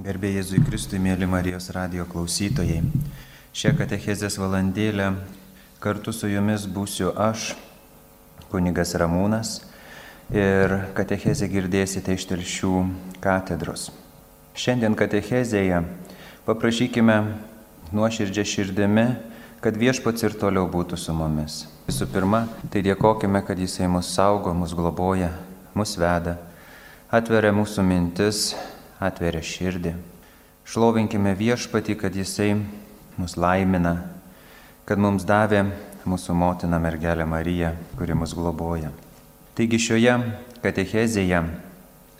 Gerbėjai Jėzui Kristui, mėly Marijos radio klausytojai. Šią katechezės valandėlę kartu su jumis būsiu aš, kunigas Ramūnas, ir katechezę girdėsite iš telšių katedros. Šiandien katechezėje paprašykime nuoširdžią širdimi, kad viešpats ir toliau būtų su mumis. Visų pirma, tai dėkojime, kad Jisai mus saugo, mus globoja, mus veda, atveria mūsų mintis, atveria širdį. Šlovinkime viešpatį, kad Jisai mus laimina, kad mums davė mūsų motina mergelė Marija, kuri mus globoja. Taigi šioje katechezėje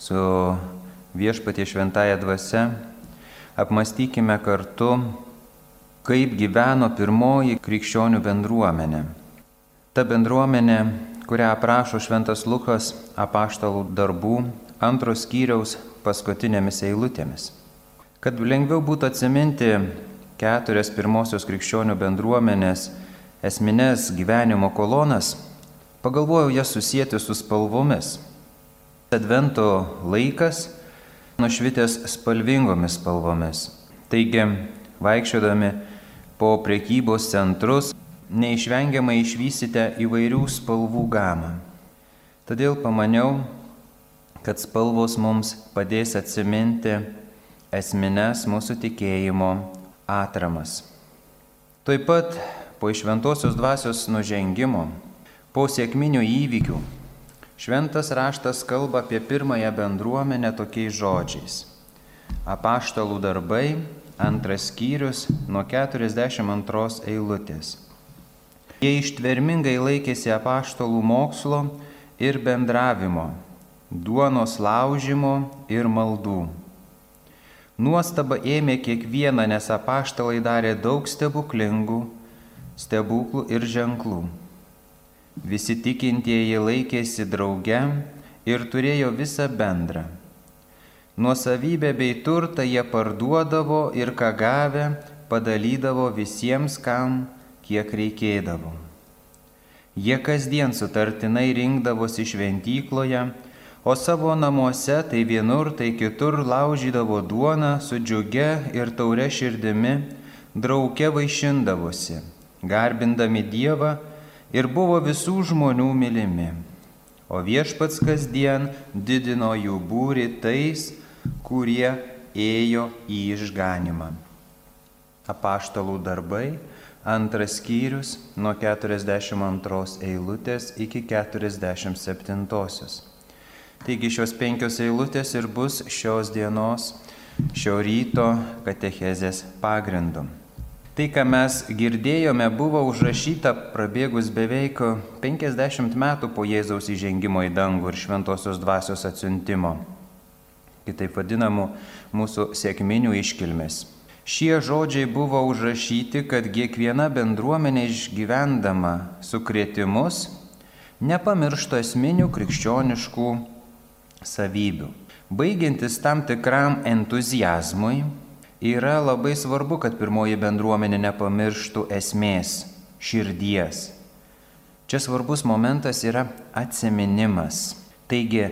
su viešpatie šventąją dvasia apmastykime kartu, kaip gyveno pirmoji krikščionių bendruomenė Ta bendruomenė, kurią aprašo Šventas Lukas apaštalų darbų antros skyriaus paskutinėmis eilutėmis. Kad lengviau būtų atsiminti keturias pirmosios krikščionių bendruomenės esminės gyvenimo kolonas, pagalvojau jas susijęti su spalvomis. Advento laikas nušvitęs spalvingomis spalvomis. Taigi, vaikščiodami po prekybos centrus, neišvengiamai išvysite įvairių spalvų gamą. Todėl pamaniau, kad spalvos mums padės atsiminti esminės mūsų tikėjimo atramas. Taip pat po išventosios dvasios nužengimo, po sėkminių įvykių, šventas raštas kalba apie pirmąją bendruomenę tokiais žodžiais. Apaštalų darbai, antras skyrius nuo 42 eilutės. Jie ištvermingai laikėsi apaštalų mokslo ir bendravimo, duonos laužimo ir maldų. Nuostaba ėmė kiekvieną, nes apaštalai darė daug stebuklingų, stebuklų ir ženklų. Visi tikintieji laikėsi drauge ir turėjo visą bendrą. Nuosavybę bei turtą jie parduodavo ir ką gavę padalydavo visiems, kam kiek reikėdavo. Jie kasdien sutartinai rinkdavosi šventykloje, o savo namuose tai vienur, tai kitur laužydavo duoną su džiuge ir taure širdimi, drauge vaišindavosi, garbindami Dievą ir buvo visų žmonių mylimi. O viešpats kasdien didino jų būri tais, kurie ėjo į išganimą. Apaštalų darbai Antras skyrius nuo 42 eilutės iki 47. Taigi šios penkios eilutės ir bus šios dienos, šio ryto katechezės pagrindu. Tai, ką mes girdėjome, buvo užrašyta prabėgus beveik 50 metų po Jėzaus įžengimo į dangų ir šventosios dvasios atsiuntimo, kitaip vadinamų mūsų sėkminių iškilmės. Šie žodžiai buvo užrašyti, kad kiekviena bendruomenė išgyvendama sukrėtimus nepamirštų esminių krikščioniškų savybių. Baigiantis tam tikram entuzijazmui, yra labai svarbu, kad pirmoji bendruomenė nepamirštų esmės, širdies. Čia svarbus momentas yra atsiminimas. Taigi,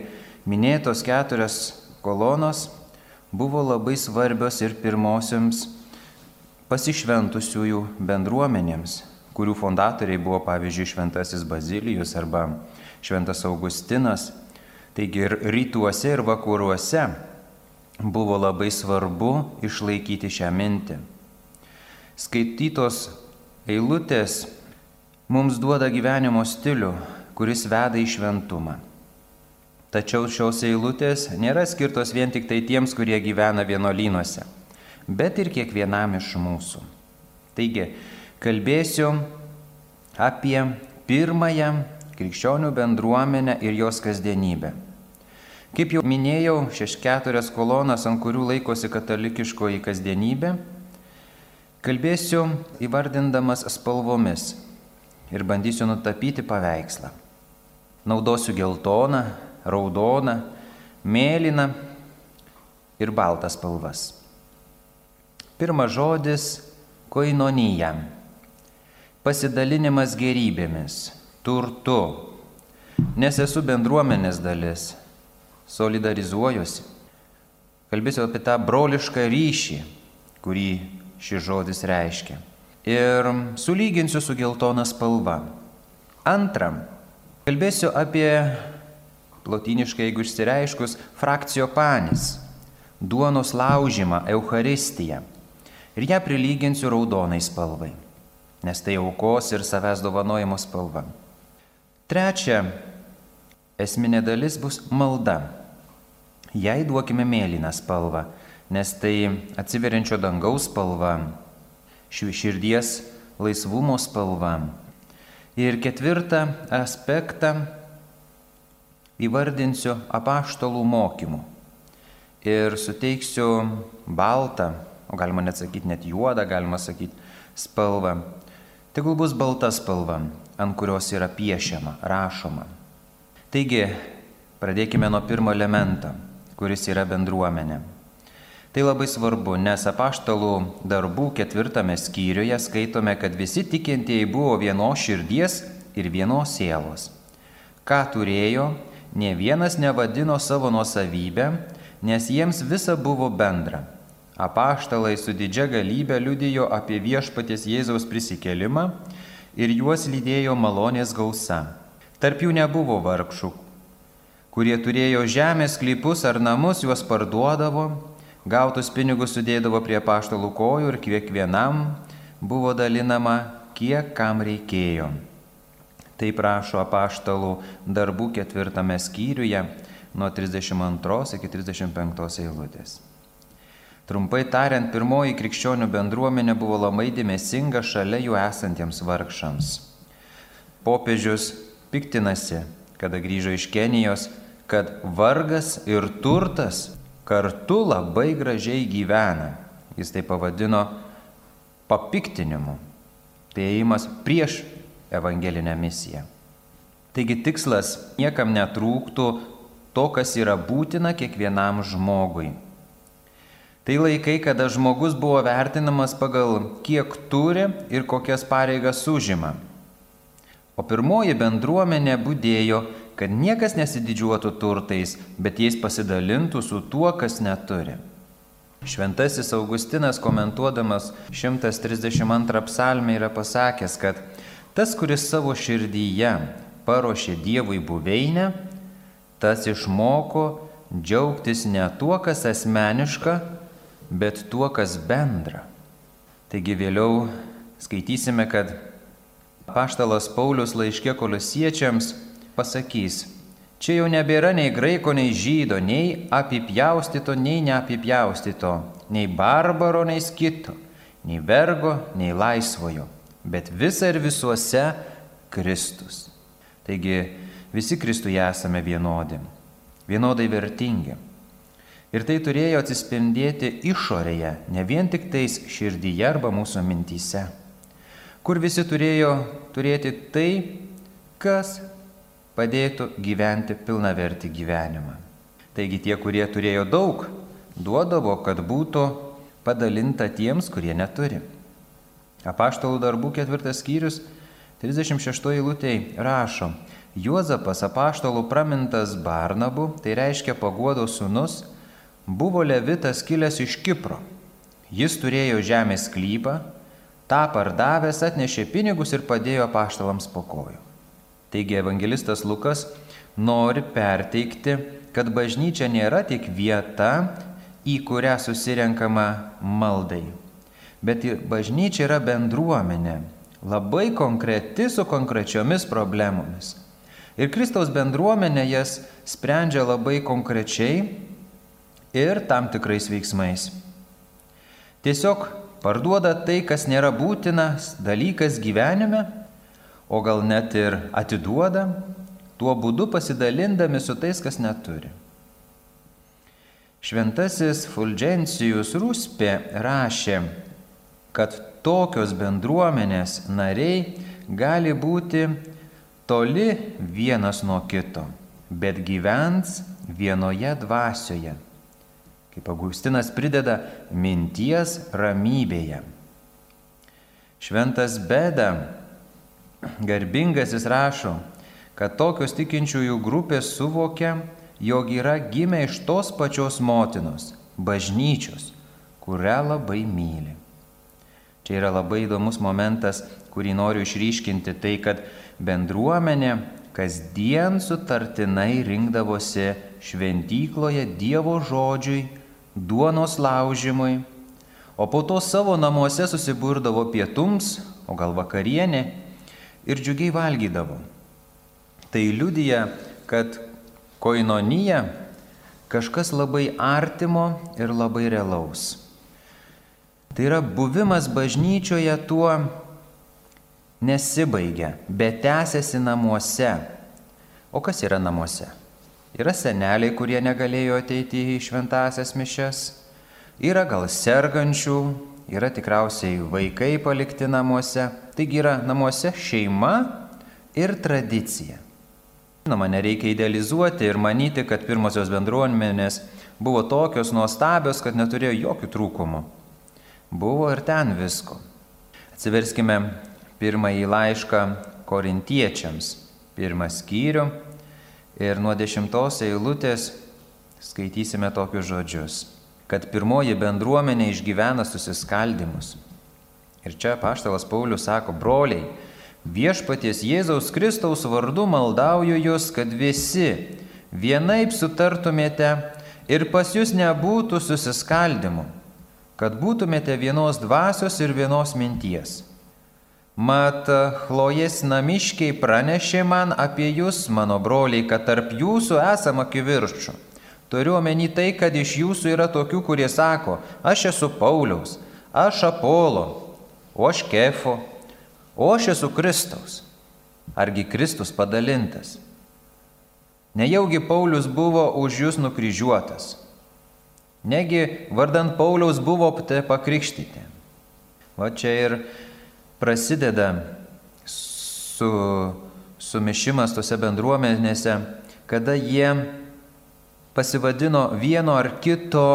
minėtos keturios kolonos buvo labai svarbios ir pirmosioms pasišventusiųjų bendruomenėms, kurių fondatoriai buvo pavyzdžiui Šventasis Bazilijus arba Šventas Augustinas. Taigi ir rytuose ir vakaruose buvo labai svarbu išlaikyti šią mintį. Skaitytos eilutės mums duoda gyvenimo stilių, kuris veda į šventumą. Tačiau šios eilutės nėra skirtos vien tik tai tiems, kurie gyvena vienolynuose, bet ir kiekvienam iš mūsų. Taigi, kalbėsiu apie pirmąją krikščionių bendruomenę ir jos kasdienybę. Kaip jau minėjau, šeš keturias kolonas, ant kurių laikosi katalikiškoji kasdienybė, kalbėsiu įvardindamas spalvomis ir bandysiu nutapyti paveikslą. Naudosiu geltoną, raudona, mėlyna ir baltas spalvas. Pirmas žodis - koinonyja. Pasidalinimas gerybėmis, turtu, nes esu bendruomenės dalis, solidarizuojuosi. Kalbėsiu apie tą brolišką ryšį, kurį šis žodis reiškia. Ir sulyginsiu su geltona spalva. Antram, kalbėsiu apie, plotiniškai jeigu išsireiškus, frakcijo panis, duonos laužimą, Euharistiją. Ir ją prilyginsiu raudonai spalvai, nes tai aukos ir savęs dovanojimo spalva. Trečia, esminė dalis bus malda. Jai duokime mėlyną spalvą, nes tai atsiveriančio dangaus spalva, širdies laisvumo spalva. Ir ketvirtą aspektą įvardinsiu apaštalų mokymų. Ir suteiksiu baltą, o galima net sakyti net juodą, galima sakyti spalvą. Tegul bus balta spalva, ant kurios yra piešiama, rašoma. Taigi, pradėkime nuo pirmo elemento kuris yra bendruomenė. Tai labai svarbu, nes apaštalų darbų ketvirtame skyriuje skaitome, kad visi tikintieji buvo vienos širdies ir vienos sielos. Ką turėjo, ne vienas nevadino savo nuosavybę, nes jiems visa buvo bendra. Apaštalai su didžia galybė liudijo apie viešpaties Jėzaus prisikelimą ir juos lydėjo malonės gausa. Tarp jų nebuvo vargšų, kurie turėjo žemės klypus ar namus, juos parduodavo, gautus pinigus sudėdavo prie paštalų kojų ir kiekvienam buvo dalinama, kiek kam reikėjo. Tai prašo apaštalų darbų ketvirtame skyriuje nuo 32 iki 35 eilutės. Trumpai tariant, pirmoji krikščionių bendruomenė buvo labai dėmesinga šalia jų esantiems vargšams. Popiežius piktinasi, kada grįžo iš Kenijos, kad vargas ir turtas kartu labai gražiai gyvena. Jis tai pavadino papiktinimu. Tai ėjimas prieš evangelinę misiją. Taigi tikslas niekam netrūktų to, kas yra būtina kiekvienam žmogui. Tai laikai, kada žmogus buvo vertinamas pagal kiek turi ir kokias pareigas užima. O pirmoji bendruomenė būdėjo kad niekas nesididžiuotų turtais, bet jais pasidalintų su tuo, kas neturi. Šventasis Augustinas komentuodamas 132 psalmę yra pasakęs, kad tas, kuris savo širdyje paruošė Dievui buveinę, tas išmoko džiaugtis ne tuo, kas asmeniška, bet tuo, kas bendra. Taigi vėliau skaitysime, kad paštalas Paulius laiškė kolosiečiams pasakys, čia jau nebėra nei graiko, nei žydo, nei apipjaustyto, nei neapipjaustyto, nei barbaro, nei skito, nei vergo, nei laisvojo, bet visa ir visuose Kristus. Taigi visi Kristuje esame vienodi, vienodai vertingi. Ir tai turėjo atsispindėti išorėje, ne vien tik tais širdyje arba mūsų mintyse, kur visi turėjo turėti tai, kas padėtų gyventi pilnavertį gyvenimą. Taigi tie, kurie turėjo daug, duodavo, kad būtų padalinta tiems, kurie neturi. Apaštalų darbų ketvirtas skyrius 36 eilutėje rašo, Juozapas apaštalų pramintas Barnabu, tai reiškia paguodo sūnus, buvo levitas kilęs iš Kipro. Jis turėjo žemės klypą, tą pardavęs atnešė pinigus ir padėjo apaštalams po kojų. Taigi evangelistas Lukas nori perteikti, kad bažnyčia nėra tik vieta, į kurią susirenkama maldai, bet bažnyčia yra bendruomenė, labai konkreti su konkrečiomis problemomis. Ir Kristaus bendruomenė jas sprendžia labai konkrečiai ir tam tikrais veiksmais. Tiesiog parduoda tai, kas nėra būtinas dalykas gyvenime o gal net ir atiduoda, tuo būdu pasidalindami su tais, kas neturi. Šventasis Fulgencijus Ruspė rašė, kad tokios bendruomenės nariai gali būti toli vienas nuo kito, bet gyvens vienoje dvasioje. Kaip Augustinas prideda, minties ramybėje. Šventas Beda Garbingasis rašo, kad tokios tikinčiųjų grupės suvokia, jog yra gimę iš tos pačios motinos, bažnyčios, kurią labai myli. Čia yra labai įdomus momentas, kurį noriu išryškinti, tai kad bendruomenė kasdien sutartinai rinkdavosi šventykloje Dievo žodžiui, duonos laužimui, o po to savo namuose susiburdavo pietums, o gal vakarienė ir džiugiai valgydavo. Tai liudija, kad koinonija kažkas labai artimo ir labai realaus. Tai yra buvimas bažnyčioje tuo nesibaigia, bet tęsiasi namuose. O kas yra namuose? Yra seneliai, kurie negalėjo ateiti į šventasias mišes, yra gal sergančių, yra tikriausiai vaikai palikti namuose, taigi yra namuose šeima ir tradicija. Žinoma, nereikia idealizuoti ir manyti, kad pirmosios bendruomenės buvo tokios nuostabios, kad neturėjo jokių trūkumų. Buvo ir ten visko. Atsiverskime pirmąjį laišką korintiečiams, pirmą skyrių ir nuo dešimtos eilutės skaitysime tokius žodžius, kad pirmoji bendruomenė išgyvena susiskaldimus. Ir čia paštalas Paulius sako, broliai, viešpaties Jėzaus Kristaus vardu maldauju jūs, kad visi vienaip sutartumėte ir pas jūs nebūtų susiskaldimų, kad būtumėte vienos dvasios ir vienos minties. Mat, Chlojės namiškiai pranešė man apie jūs, mano broliai, kad tarp jūsų esama kivirčių. Turiu omeny tai, kad iš jūsų yra tokių, kurie sako, aš esu Pauliaus, aš Apolo, o aš Kefo, o aš esu Kristaus. Argi Kristus padalintas? Nejaugi Paulius buvo už jūs nukryžiuotas. Negi vardant Pauliaus buvo pakrikštyti. Va čia ir prasideda su, sumišimas tose bendruomenėse, kada jie pasivadino vieno ar kito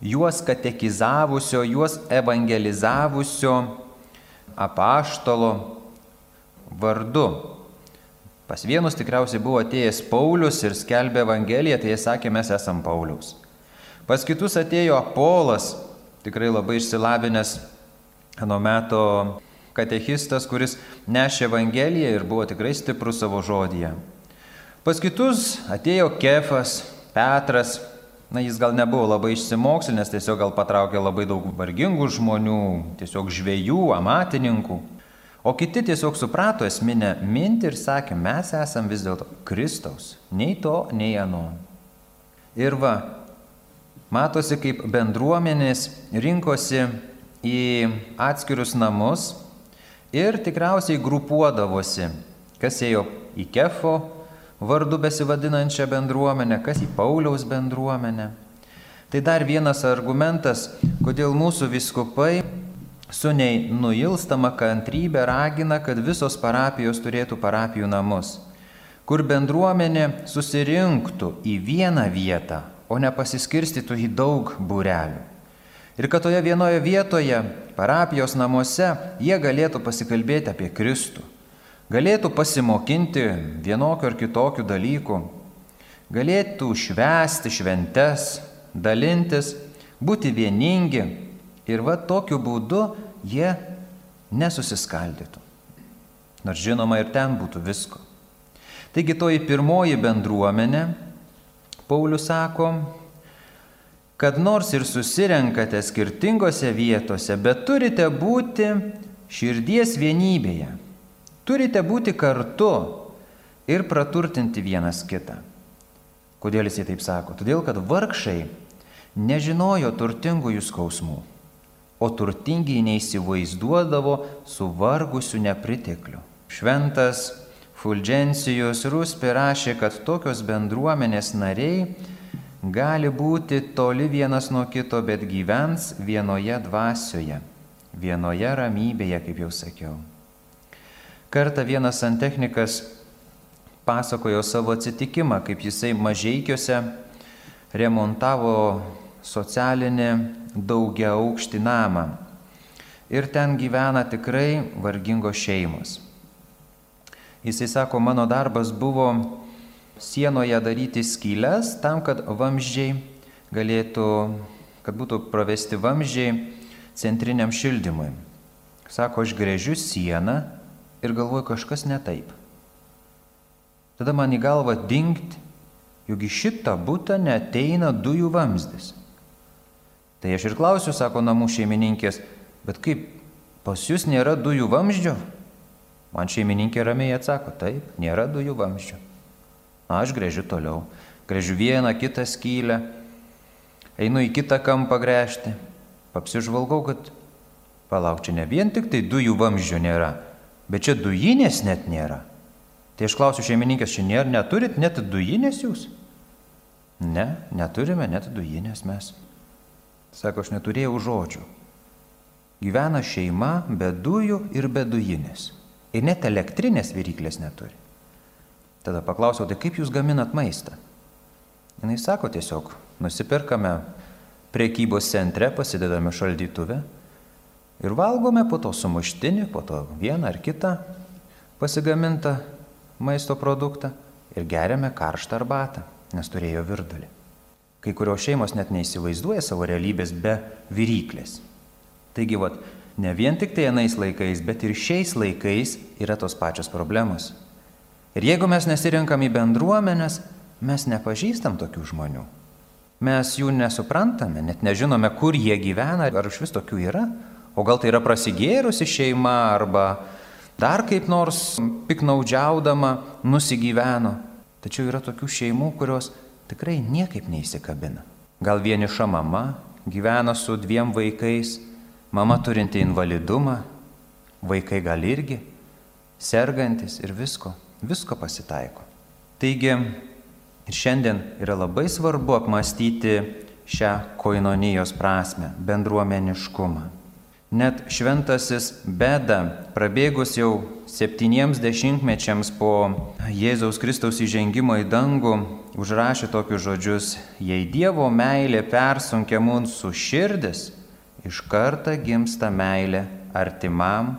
juos katekizavusio, juos evangelizavusio apaštalo vardu. Pas vienus tikriausiai buvo atėjęs Paulius ir skelbė Evangeliją, tai jie sakė, mes esam Pauliaus. Pas kitus atėjo Apolas, tikrai labai išsilavinęs nuo meto katechistas, kuris nešė Evangeliją ir buvo tikrai stiprus savo žodyje. Pas kitus atėjo Kefas, Petras, na jis gal nebuvo labai išsimokslinęs, tiesiog gal patraukė labai daug vargingų žmonių, tiesiog žvėjų, amatininkų. O kiti tiesiog suprato esminę mintį ir sakė, mes esam vis dėlto Kristaus, nei to, nei ano. Ir va, matosi, kaip bendruomenės rinkosi į atskirius namus ir tikriausiai grupuodavosi, kas ėjo į Kefo vardu besivadinančią bendruomenę, kas į Pauliaus bendruomenę. Tai dar vienas argumentas, kodėl mūsų viskupai su nei nuilstama kantrybė ragina, kad visos parapijos turėtų parapijų namus, kur bendruomenė susirinktų į vieną vietą, o ne pasiskirstytų į daug būrelių. Ir kad toje vienoje vietoje, parapijos namuose, jie galėtų pasikalbėti apie Kristų, galėtų pasimokinti vienokių ar kitokių dalykų, galėtų švęsti šventes, dalintis, būti vieningi ir va tokiu būdu jie nesusiskaldytų. Nors žinoma ir ten būtų visko. Taigi toji pirmoji bendruomenė, Paulius sako, kad nors ir susirenkate skirtingose vietose, bet turite būti širdies vienybėje. Turite būti kartu ir praturtinti vienas kitą. Kodėl jis taip sako? Todėl, kad vargšai nežinojo turtingųjų skausmų, o turtingiai neįsivaizduodavo suvargusių nepriteklių. Šventas Fulgencijus Ruspi rašė, kad tokios bendruomenės nariai gali būti toli vienas nuo kito, bet gyvens vienoje dvasioje, vienoje ramybėje, kaip jau sakiau. Kartą vienas santechnikas pasakojo savo atsitikimą, kaip jisai mažiekiuose remontavo socialinį daugia aukštį namą. Ir ten gyvena tikrai vargingos šeimos. Jisai sako, mano darbas buvo sienoje daryti skylės tam, kad vamzdžiai galėtų kad būtų pravesti vamzdžiai centriniam šildymui. Sako, aš grėžiu sieną ir galvoju kažkas ne taip. Tada man į galvą dingt, juk į šitą būtą neteina dujų vamzdis. Tai aš ir klausiu, sako namų šeimininkės, bet kaip pas jūs nėra dujų vamzdžio? Man šeimininkė ramiai atsako, taip, nėra dujų vamzdžio. Aš grėžiu toliau. Grėžiu vieną, kitą skylę, einu į kitą kampą gręžti. Apsižvalgau, kad palauk, čia ne vien tik tai dujų vamzdžio nėra, bet čia dujinės net nėra. Tai aš klausiu šeimininkės, čia nėra, neturit net dujinės jūs? Ne, neturime net dujinės mes. Sako, aš neturėjau žodžių. Gyvena šeima be dujų ir be dujinės. Ir net elektrinės viryklės neturi. Tada paklausiau, tai kaip jūs gaminat maistą? Jis sako tiesiog, nusipirkame priekybos centre, pasidedame šaldytuvę ir valgome po to sumuštinį, po to vieną ar kitą pasigamintą maisto produktą ir geriame karštą arbatą, nes turėjo virdulį. Kai kurios šeimos net neįsivaizduoja savo realybės be viryklės. Taigi, vat, ne vien tik tai anais laikais, bet ir šiais laikais yra tos pačios problemos. Ir jeigu mes nesirinkam į bendruomenės, mes nepažįstam tokių žmonių. Mes jų nesuprantame, net nežinome, kur jie gyvena, ar iš vis tokių yra. O gal tai yra prasigėrusi šeima, arba dar kaip nors piknaudžiaudama nusigyveno. Tačiau yra tokių šeimų, kurios tikrai niekaip neįsikabina. Gal vieniša mama gyvena su dviem vaikais, mama turinti invalidumą, vaikai gal irgi, sergantis ir visko, visko pasitaiko. Taigi ir šiandien yra labai svarbu apmastyti šią koinonijos prasme, bendruomeniškumą. Net šventasis Beda, prabėgus jau septyniems dešimtmečiams po Jėzaus Kristaus įžengimo į dangų, užrašė tokius žodžius, jei Dievo meilė persunkia mūsų širdis, iš karto gimsta meilė artimam,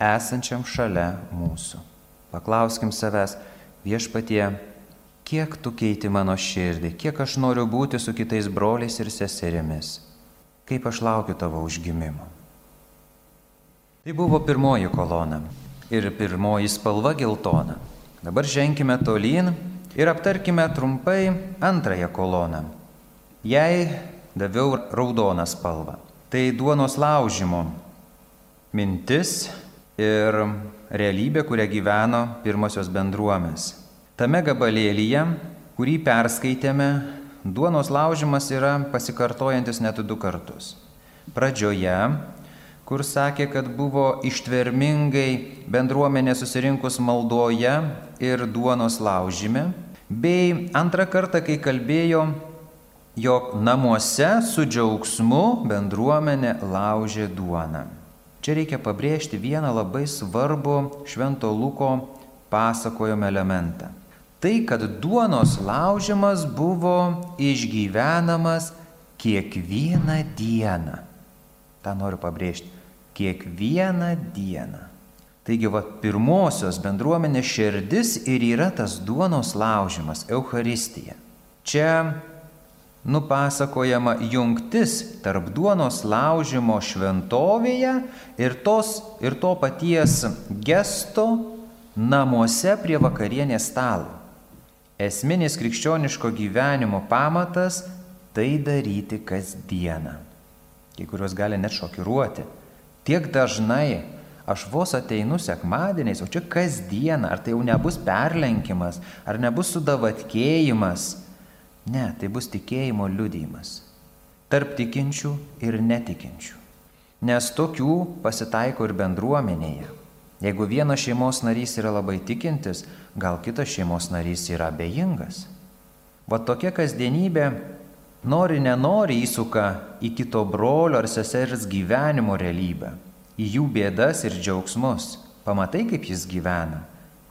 esančiam šalia mūsų. Paklauskim savęs, viešpatie, kiek tu keiti mano širdį, kiek aš noriu būti su kitais broliais ir seserimis, kaip aš laukiu tavo užgimimo. Tai buvo pirmoji kolona ir pirmoji spalva geltona. Dabar ženkime tolyn ir aptarkime trumpai antrąją koloną. Jai daviau raudoną spalvą tai duonos laužimo mintis ir realybė, kurią gyveno pirmosios bendruomės. Tame gabalėlyje, kurį perskaitėme, duonos laužimas yra pasikartojantis net du kartus. Pradžioje, kur sakė, kad buvo ištvermingai bendruomenė susirinkus maldoje ir duonos laužime, bei antrą kartą, kai kalbėjo jog namuose su džiaugsmu bendruomenė laužė duoną. Čia reikia pabrėžti vieną labai svarbų Švento Luko pasakojimo elementą. Tai, kad duonos laužimas buvo išgyvenamas kiekvieną dieną. Ta noriu pabrėžti. Kiekvieną dieną. Taigi, va, pirmosios bendruomenės širdis ir yra tas duonos laužimas, Euharistija. Čia nupasakojama jungtis tarp duonos laužimo šventovėje ir, tos, ir to paties gesto namuose prie vakarienės stalo. Esminis krikščioniško gyvenimo pamatas - tai daryti kasdieną. Kai kuriuos gali net šokiruoti. Tiek dažnai aš vos ateinu sekmadieniais, o čia kasdieną, ar tai jau nebus perlenkimas, ar nebus sudavatkėjimas, Ne, tai bus tikėjimo liudijimas. Tarp tikinčių ir netikinčių. Nes tokių pasitaiko ir bendruomenėje. Jeigu vienas šeimos narys yra labai tikintis, gal kitas šeimos narys yra abejingas. Va tokia kasdienybė nori nenori įsuka į kito brolio ar sesers gyvenimo realybę, į jų bėdas ir džiaugsmus. Pamatai, kaip jis gyvena.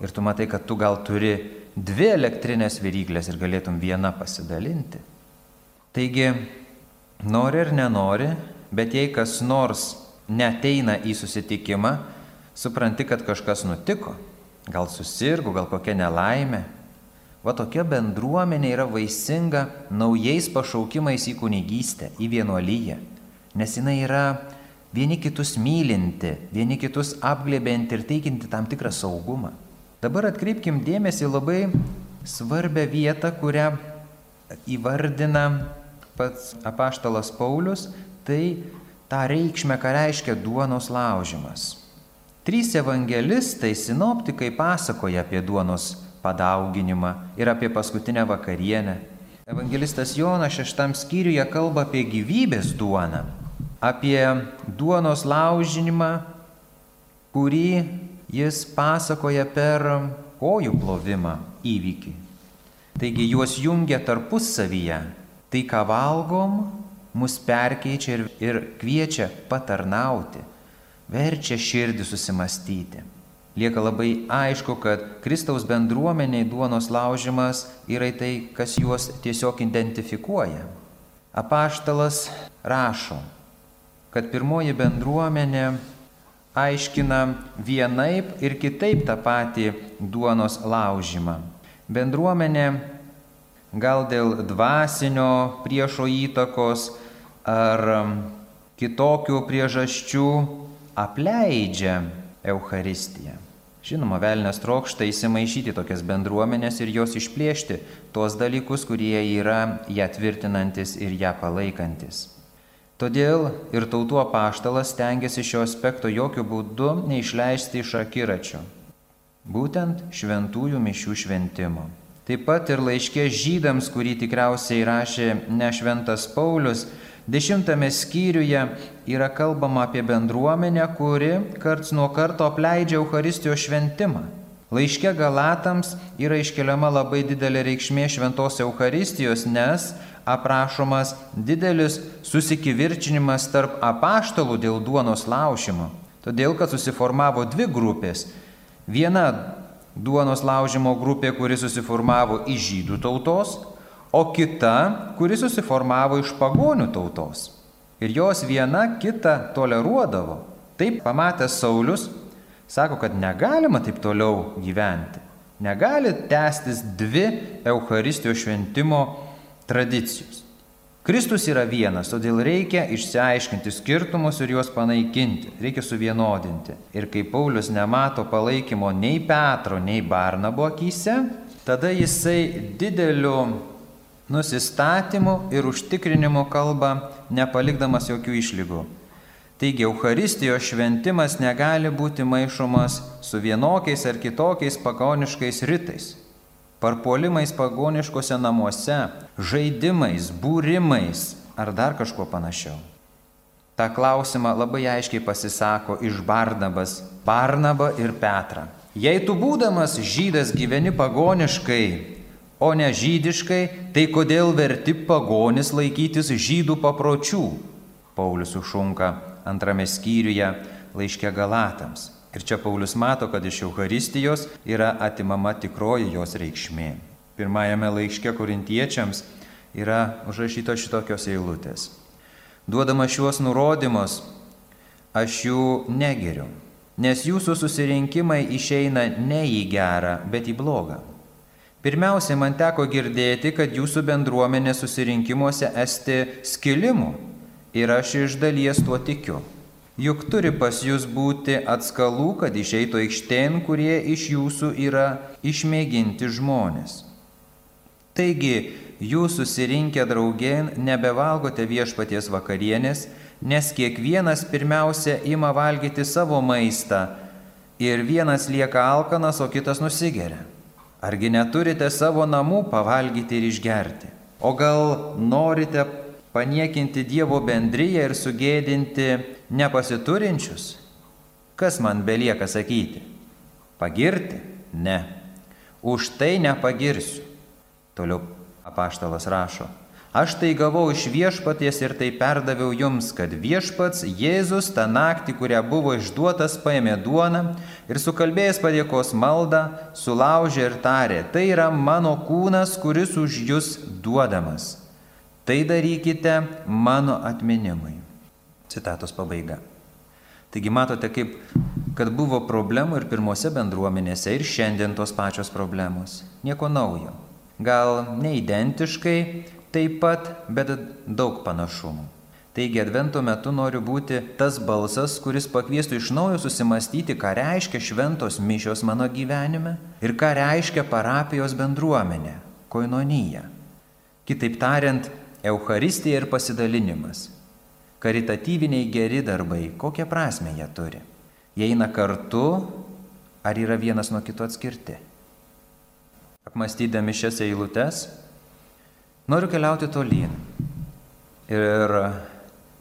Ir tu matai, kad tu gal turi dvi elektrinės viryklės ir galėtum vieną pasidalinti. Taigi, nori ir nenori, bet jei kas nors neteina į susitikimą, supranti, kad kažkas nutiko. Gal susirgo, gal kokia nelaimė. Va tokia bendruomenė yra vaisinga naujais pašaukimais į kunigystę, į vienuolyje, nes jinai yra vieni kitus mylinti, vieni kitus apglėbinti ir teikinti tam tikrą saugumą. Dabar atkreipkim dėmesį labai svarbę vietą, kurią įvardina pats apaštalas Paulius, tai tą reikšmę, ką reiškia duonos laužimas. Trys evangelistai, sinoptikai pasakoja apie duonos padauginimą ir apie paskutinę vakarienę. Evangelistas Jonas šeštam skyriuje kalba apie gyvybės duoną, apie duonos laužinimą, kurį jis pasakoja per kojų plovimą įvykį. Taigi juos jungia tarpusavyje. Tai, ką valgom, mus perkeičia ir, ir kviečia patarnauti, verčia širdį susimastyti lieka labai aišku, kad Kristaus bendruomeniai duonos laužimas yra tai, kas juos tiesiog identifikuoja. Apaštalas rašo, kad pirmoji bendruomenė aiškina vienaip ir kitaip tą patį duonos laužimą. Bendruomenė gal dėl dvasinio priešo įtakos ar kitokių priežasčių apleidžia Euharistiją. Žinoma, velnės trokšta įsimaišyti tokias bendruomenės ir jos išplėšti tuos dalykus, kurie yra ją tvirtinantis ir ją palaikantis. Todėl ir tautų apaštalas tengiasi šio aspekto jokių būdų neišleisti iš akiračio. Būtent šventųjų mišių šventimo. Taip pat ir laiškė žydams, kurį tikriausiai rašė ne šventas Paulius, Dešimtame skyriuje yra kalbama apie bendruomenę, kuri karts nuo karto apleidžia Euharistijos šventimą. Laiške Galatams yra iškeliama labai didelė reikšmė šventos Euharistijos, nes aprašomas didelis susikivirčinimas tarp apaštalų dėl duonos laužimo. Todėl, kad susiformavo dvi grupės. Viena duonos laužimo grupė, kuri susiformavo iš žydų tautos, o kita, kuri susiformavo iš pagonių tautos. Ir jos viena kitą toleruodavo. Taip pamatęs Saulis, sako, kad negalima taip toliau gyventi. Negali tęstis dvi Euharistijos šventimo tradicijos. Kristus yra vienas, todėl reikia išsiaiškinti skirtumus ir juos panaikinti, reikia suvienodinti. Ir kai Paulius nemato palaikymo nei Petro, nei Barnabo akise, tada jisai dideliu nusistatymu ir užtikrinimu kalba, nepalikdamas jokių išlygų. Taigi Euharistijos šventimas negali būti maišomas su vienokiais ar kitokiais pagoniškais ritais, parpuolimais pagoniškose namuose, žaidimais, būrimais ar dar kažkuo panašiau. Ta klausimą labai aiškiai pasisako iš Barnabas, Barnaba ir Petra. Jei tu būdamas žydas gyveni pagoniškai o ne žydiškai, tai kodėl verti pagonis laikytis žydų papročių? Paulius užšunka antrame skyriuje laiške Galatams. Ir čia Paulius mato, kad iš Euharistijos yra atimama tikroji jos reikšmė. Pirmajame laiške korintiečiams yra užrašytos šitokios eilutės. Duodama šiuos nurodymus, aš jų negeriu, nes jūsų susirinkimai išeina ne į gerą, bet į blogą. Pirmiausia, man teko girdėti, kad jūsų bendruomenė susirinkimuose esti skilimų ir aš iš dalies tuo tikiu. Juk turi pas jūs būti atskalų, kad išeitų aikštėn, kurie iš jūsų yra išmėginti žmonės. Taigi, jūs susirinkę draugien nebevalgote viešpaties vakarienės, nes kiekvienas pirmiausia ima valgyti savo maistą ir vienas lieka alkanas, o kitas nusigeria. Argi neturite savo namų pavalgyti ir išgerti? O gal norite paniekinti Dievo bendryją ir sugėdinti nepasiturinčius? Kas man belieka sakyti? Pagirti? Ne. Už tai nepagirsiu. Toliau apaštalas rašo. Aš tai gavau iš viešpaties ir tai perdaviau jums, kad viešpats Jėzus tą naktį, kurią buvo išduotas, paėmė duoną ir sukalbėjęs padėkos maldą, sulaužė ir tarė, tai yra mano kūnas, kuris už jūs duodamas. Tai darykite mano atminimui. Citatos pabaiga. Taigi matote, kaip, kad buvo problemų ir pirmose bendruomenėse ir šiandien tos pačios problemos. Nieko naujo. gal neidentiškai taip pat, bet daug panašumų. Taigi advento metu noriu būti tas balsas, kuris pakviestų iš naujo susimastyti, ką reiškia šventos mišios mano gyvenime ir ką reiškia parapijos bendruomenė, koinonyje. Kitaip tariant, Euharistija ir pasidalinimas. Karitatyviniai geri darbai, kokią prasme jie turi? Jie eina kartu ar yra vienas nuo kito atskirti? Apmastydami šias eilutes, noriu keliauti tolyn. Ir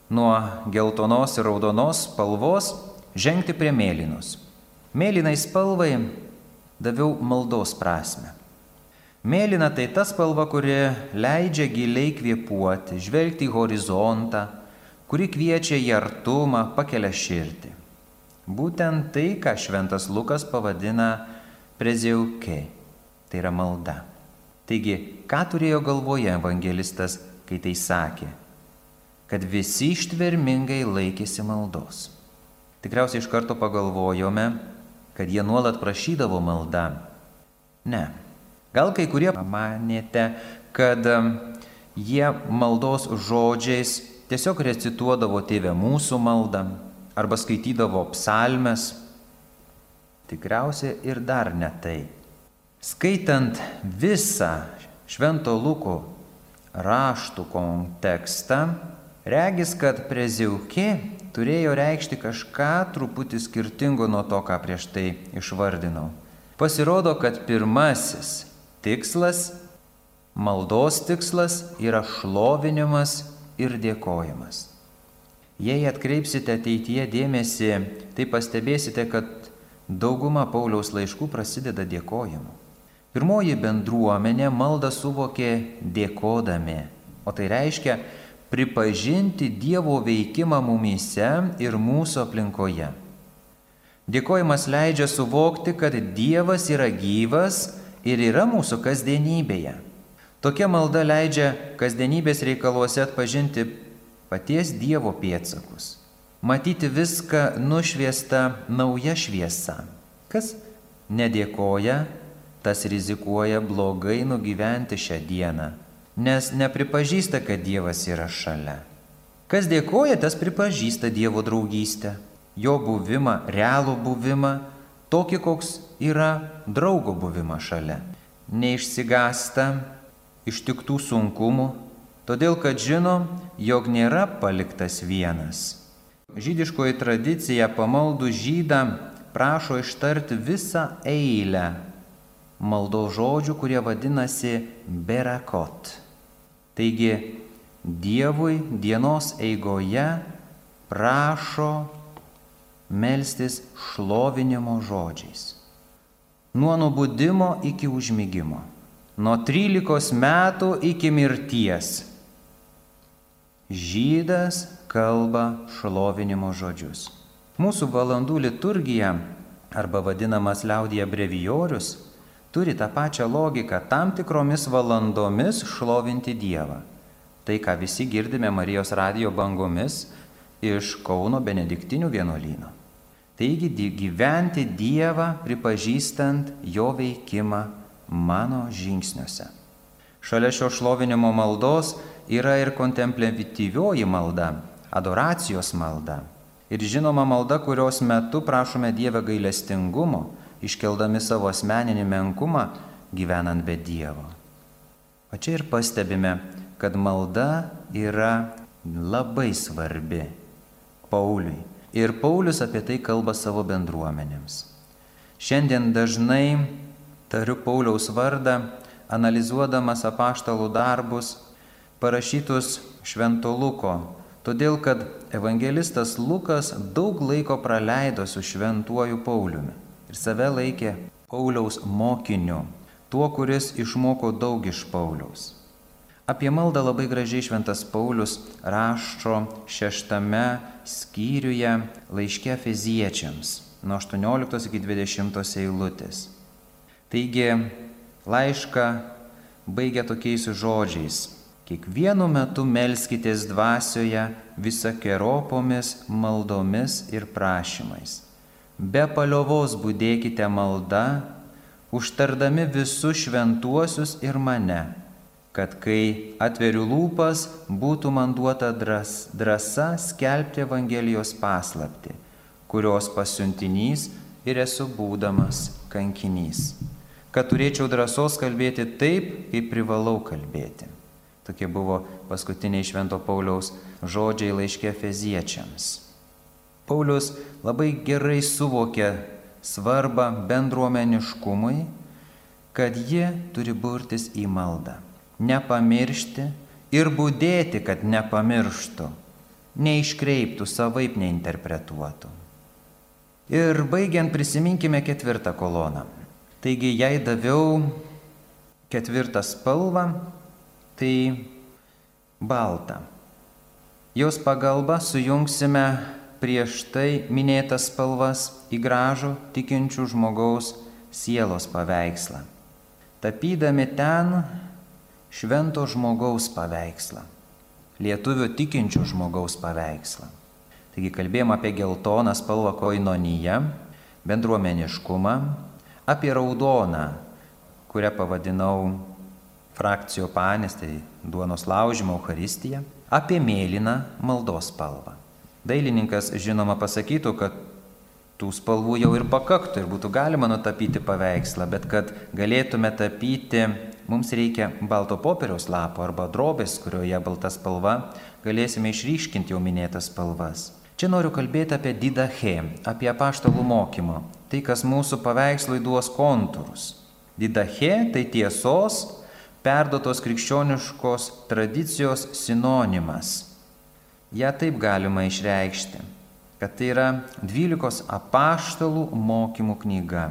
nuo geltonos ir raudonos spalvos žengti prie mėlynos. Mėlynai spalvai daviau maldos prasme. Mėlyna tai ta spalva, kuri leidžia giliai kvėpuoti, žvelgti į horizontą, kuri kviečia į artumą, pakelia širdį. Būtent tai, ką šventas Lukas pavadina prezeuke, tai yra malda. Taigi, ką turėjo galvoje evangelistas, kai tai sakė? kad visi ištvermingai laikėsi maldos. Tikriausiai iš karto pagalvojome, kad jie nuolat prašydavo maldą. Ne. Gal kai kurie pamanėte, kad um, jie maldos žodžiais tiesiog recituodavo tėvę mūsų maldą arba skaitydavo psalmes. Tikriausiai ir dar ne tai. Skaitant visą Švento Luko raštų kontekstą, Regis, kad preziaukė turėjo reikšti kažką truputį skirtingo nuo to, ką prieš tai išvardinau. Pasirodo, kad pirmasis tikslas, maldos tikslas yra šlovinimas ir dėkojimas. Jei atkreipsite ateityje dėmesį, tai pastebėsite, kad dauguma Pauliaus laiškų prasideda dėkojimu. Pirmoji bendruomenė maldą suvokė dėkodami, o tai reiškia, pripažinti Dievo veikimą mumyse ir mūsų aplinkoje. Dėkojimas leidžia suvokti, kad Dievas yra gyvas ir yra mūsų kasdienybėje. Tokia malda leidžia kasdienybės reikaluose atpažinti paties Dievo pėtsakus, matyti viską nušviesta nauja šviesa. Kas nedėkoja, tas rizikuoja blogai nugyventi šią dieną nes nepripažįsta, kad Dievas yra šalia. Kas dėkoja, tas pripažįsta Dievo draugystę, jo buvimą, realų buvimą, tokį, koks yra draugo buvimą šalia. Neišsigasta ištiktų sunkumų, todėl kad žino, jog nėra paliktas vienas. Žydiškoji tradicija pamaldų žydą prašo ištarti visą eilę maldos žodžių, kurie vadinasi berakot. Taigi Dievui dienos eigoje prašo melstis šlovinimo žodžiais. Nuo nubudimo iki užmygimo, nuo 13 metų iki mirties. Žydas kalba šlovinimo žodžius. Mūsų valandų liturgija, arba vadinamas liaudija brevijorius, turi tą pačią logiką tam tikromis valandomis šlovinti Dievą. Tai, ką visi girdime Marijos radijo bangomis iš Kauno Benediktinių vienuolyno. Taigi gyventi Dievą pripažįstant jo veikimą mano žingsniuose. Šalia šio šlovinimo maldos yra ir kontemplatyvioji malda, adoracijos malda. Ir žinoma malda, kurios metu prašome Dievę gailestingumo, iškeldami savo asmeninį menkumą, gyvenant be Dievo. O čia ir pastebime, kad malda yra labai svarbi Pauliui. Ir Paulius apie tai kalba savo bendruomenėms. Šiandien dažnai tariu Pauliaus vardą, analizuodamas apaštalų darbus, parašytus Švento Luko, todėl kad evangelistas Lukas daug laiko praleido su Šventuoju Pauliumi ir save laikė Pauliaus mokiniu, tuo, kuris išmoko daug iš Pauliaus. Apie maldą labai gražiai šventas Paulius rašo šeštame skyriuje laiške feziečiams nuo 18 iki 20 eilutės. Taigi laišką baigia tokiais žodžiais. Kiekvienu metu melskitės dvasioje visakeropomis maldomis ir prašymais Be paliovos būdėkite malda, užtardami visus šventuosius ir mane, kad kai atveriu lūpas, būtų man duota dras, drąsa skelbti Evangelijos paslapti, kurios pasiuntinys ir esu būdamas kankinys. Kad turėčiau drąsos kalbėti taip, kaip privalau kalbėti. Tokie buvo paskutiniai Švento Pauliaus žodžiai laiškė feziečiams. Paulius labai gerai suvokė svarbą bendruomeniškumui, kad ji turi burtis į maldą, nepamiršti ir būdėti, kad nepamirštų, neiškreiptų, savaip neinterpretuotų. Ir baigiant prisiminkime ketvirtą koloną. Taigi, jei daviau ketvirtą spalvą, tai baltą. Jos pagalba sujungsime prieš tai minėtas spalvas į gražų tikinčių žmogaus sielos paveikslą, tapydami ten švento žmogaus paveikslą, lietuvių tikinčių žmogaus paveikslą. Taigi kalbėjom apie geltoną spalvą koinonyje, bendruomeniškumą, apie raudoną, kurią pavadinau frakcijo panis, tai duonos laužimo Euharistija, apie mėlyną maldos spalvą. Dailininkas žinoma pasakytų, kad tų spalvų jau ir pakaktų ir būtų galima nutapyti paveikslą, bet kad galėtume tapyti, mums reikia balto popieriaus lapo arba drobės, kurioje balta spalva, galėsime išryškinti jau minėtas spalvas. Čia noriu kalbėti apie didache, apie apaštalų mokymą, tai kas mūsų paveikslui duos kontūrus. Didache tai tiesos, perdotos krikščioniškos tradicijos sinonimas ją taip galima išreikšti, kad tai yra 12 apaštalų mokymų knyga,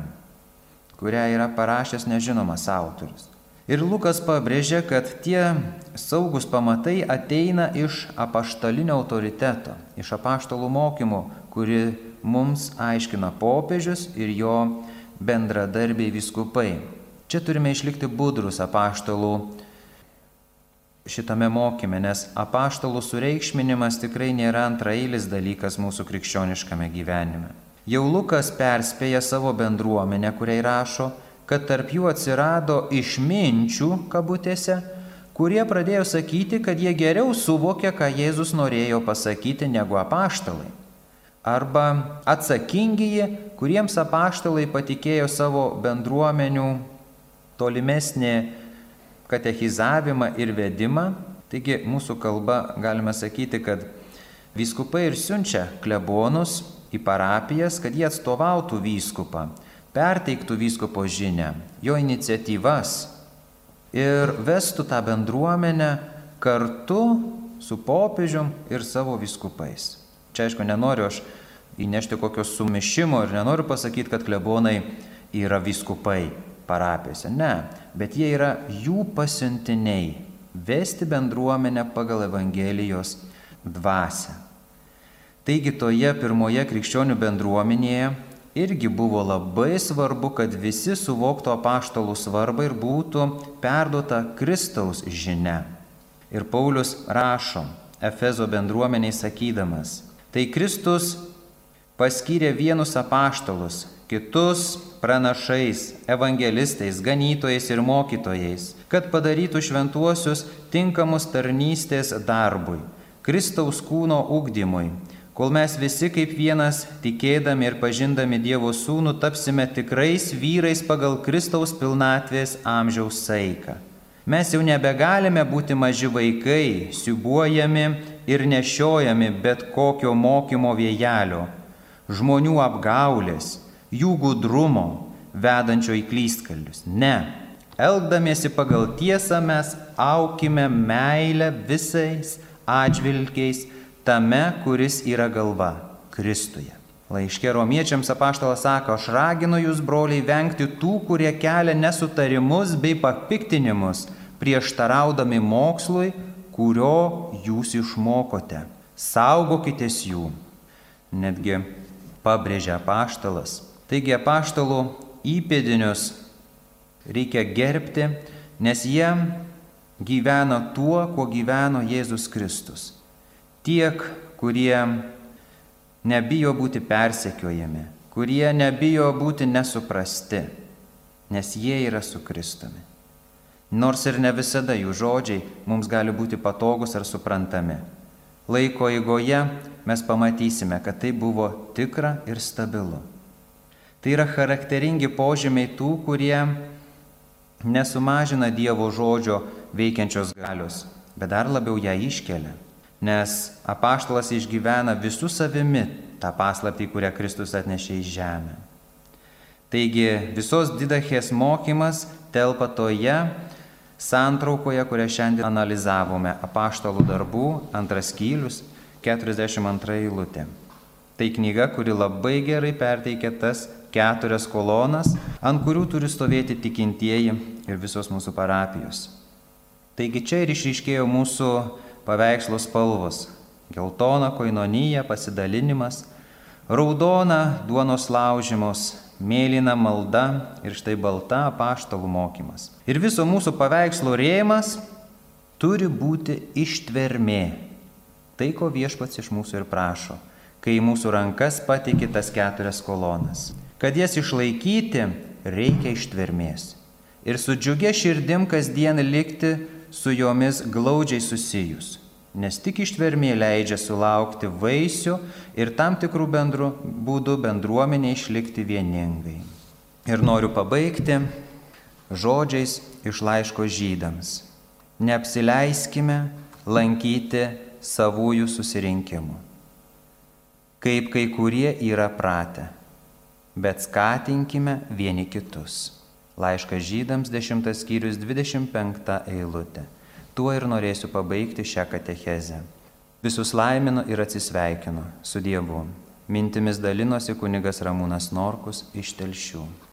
kurią yra parašęs nežinomas autorius. Ir Lukas pabrėžia, kad tie saugus pamatai ateina iš apaštalinio autoriteto, iš apaštalų mokymų, kuri mums aiškina popiežius ir jo bendradarbiai viskupai. Čia turime išlikti budrus apaštalų šitame mokyme, nes apaštalų sureikšminimas tikrai nėra antrailis dalykas mūsų krikščioniškame gyvenime. Jau Lukas perspėja savo bendruomenę, kuriai rašo, kad tarp jų atsirado išminčių kabutėse, kurie pradėjo sakyti, kad jie geriau suvokė, ką Jėzus norėjo pasakyti negu apaštalai. Arba atsakingieji, kuriems apaštalai patikėjo savo bendruomenių tolimesnį katechizavimą ir vedimą. Taigi mūsų kalba galime sakyti, kad vyskupai ir siunčia klebonus į parapijas, kad jie atstovautų vyskupą, perteiktų vyskupo žinę, jo iniciatyvas ir vestų tą bendruomenę kartu su popiežium ir savo vyskupais. Čia aišku, nenoriu aš įnešti kokio sumišimo ir nenoriu pasakyti, kad klebonai yra vyskupai parapijose. Ne, bet jie yra jų pasiuntiniai vesti bendruomenę pagal Evangelijos dvasę. Taigi toje pirmoje krikščionių bendruomenėje irgi buvo labai svarbu, kad visi suvoktų apaštalų svarbą ir būtų perduota Kristaus žinia. Ir Paulius rašo Efezo bendruomeniai sakydamas, tai Kristus paskyrė vienus apaštalus, kitus pranašais, evangelistais, ganytojais ir mokytojais, kad padarytų šventuosius tinkamus tarnystės darbui, Kristaus kūno ugdymui, kol mes visi kaip vienas, tikėdami ir pažindami Dievo sūnų, tapsime tikrais vyrais pagal Kristaus pilnatvės amžiaus saiką. Mes jau nebegalime būti maži vaikai, siubuojami ir nešiojami bet kokio mokymo vėjelio, žmonių apgaulės, jų gudrumo, vedančio į klystkalius. Ne. Elgdamiesi pagal tiesą mes aukime meilę visais atžvilgiais tame, kuris yra galva - Kristuje. Laiškė romiečiams apaštalas sako, aš raginu jūs, broliai, vengti tų, kurie kelia nesutarimus bei papiktinimus, prieštaraudami mokslui, kurio jūs išmokote. Saugokitės jų. Netgi pabrėžia apaštalas, Taigi apaštalų įpėdinius reikia gerbti, nes jie gyvena tuo, kuo gyveno Jėzus Kristus. Tiek, kurie nebijo būti persekiojami, kurie nebijo būti nesuprasti. nes jie yra su Kristumi. Nors ir ne visada jų žodžiai mums gali būti patogus ar suprantami. Laiko eigoje mes pamatysime, kad tai buvo tikra ir stabilu. Tai yra charakteringi požymiai tų, kurie nesumažina Dievo žodžio veikiančios galios, bet dar labiau ją iškelia. Nes apaštalas išgyvena visų savimi tą paslaptį, kurią Kristus atnešė į žemę. Taigi visos didachės mokymas telpa toje santraukoje, kurią šiandien analizavome - apaštalų darbų, antras skylius, 42 eilutė. Tai knyga, kuri labai gerai perteikia tas keturias kolonas, ant kurių turi stovėti tikintieji ir visos mūsų parapijos. Taigi čia ir išryškėjo mūsų paveikslo spalvos - geltona koinonyja, pasidalinimas, raudona duonos laužymos, mėlyna malda ir štai balta apaštalų mokymas. Ir viso mūsų paveikslo rėmas turi būti ištvermė. Tai, ko viešpats iš mūsų ir prašo, kai į mūsų rankas pateikė tas keturias kolonas. Kad jas išlaikyti, reikia ištvermės. Ir su džiugia širdim kasdien likti su jomis glaudžiai susijus. Nes tik ištvermė leidžia sulaukti vaisių ir tam tikrų bendru, būdų bendruomenė išlikti vieningai. Ir noriu pabaigti žodžiais iš laiško žydams. Neapsileiskime lankyti savųjų susirinkimų, kaip kai kurie yra pratę bet skatinkime vieni kitus. Laiškas žydams 10 skyrius 25 eilutė. Tuo ir norėsiu pabaigti šią katechezę. Visus laiminu ir atsisveikinu su Dievu. Mintimis dalinosi kunigas Ramūnas Norkus iš Telšių.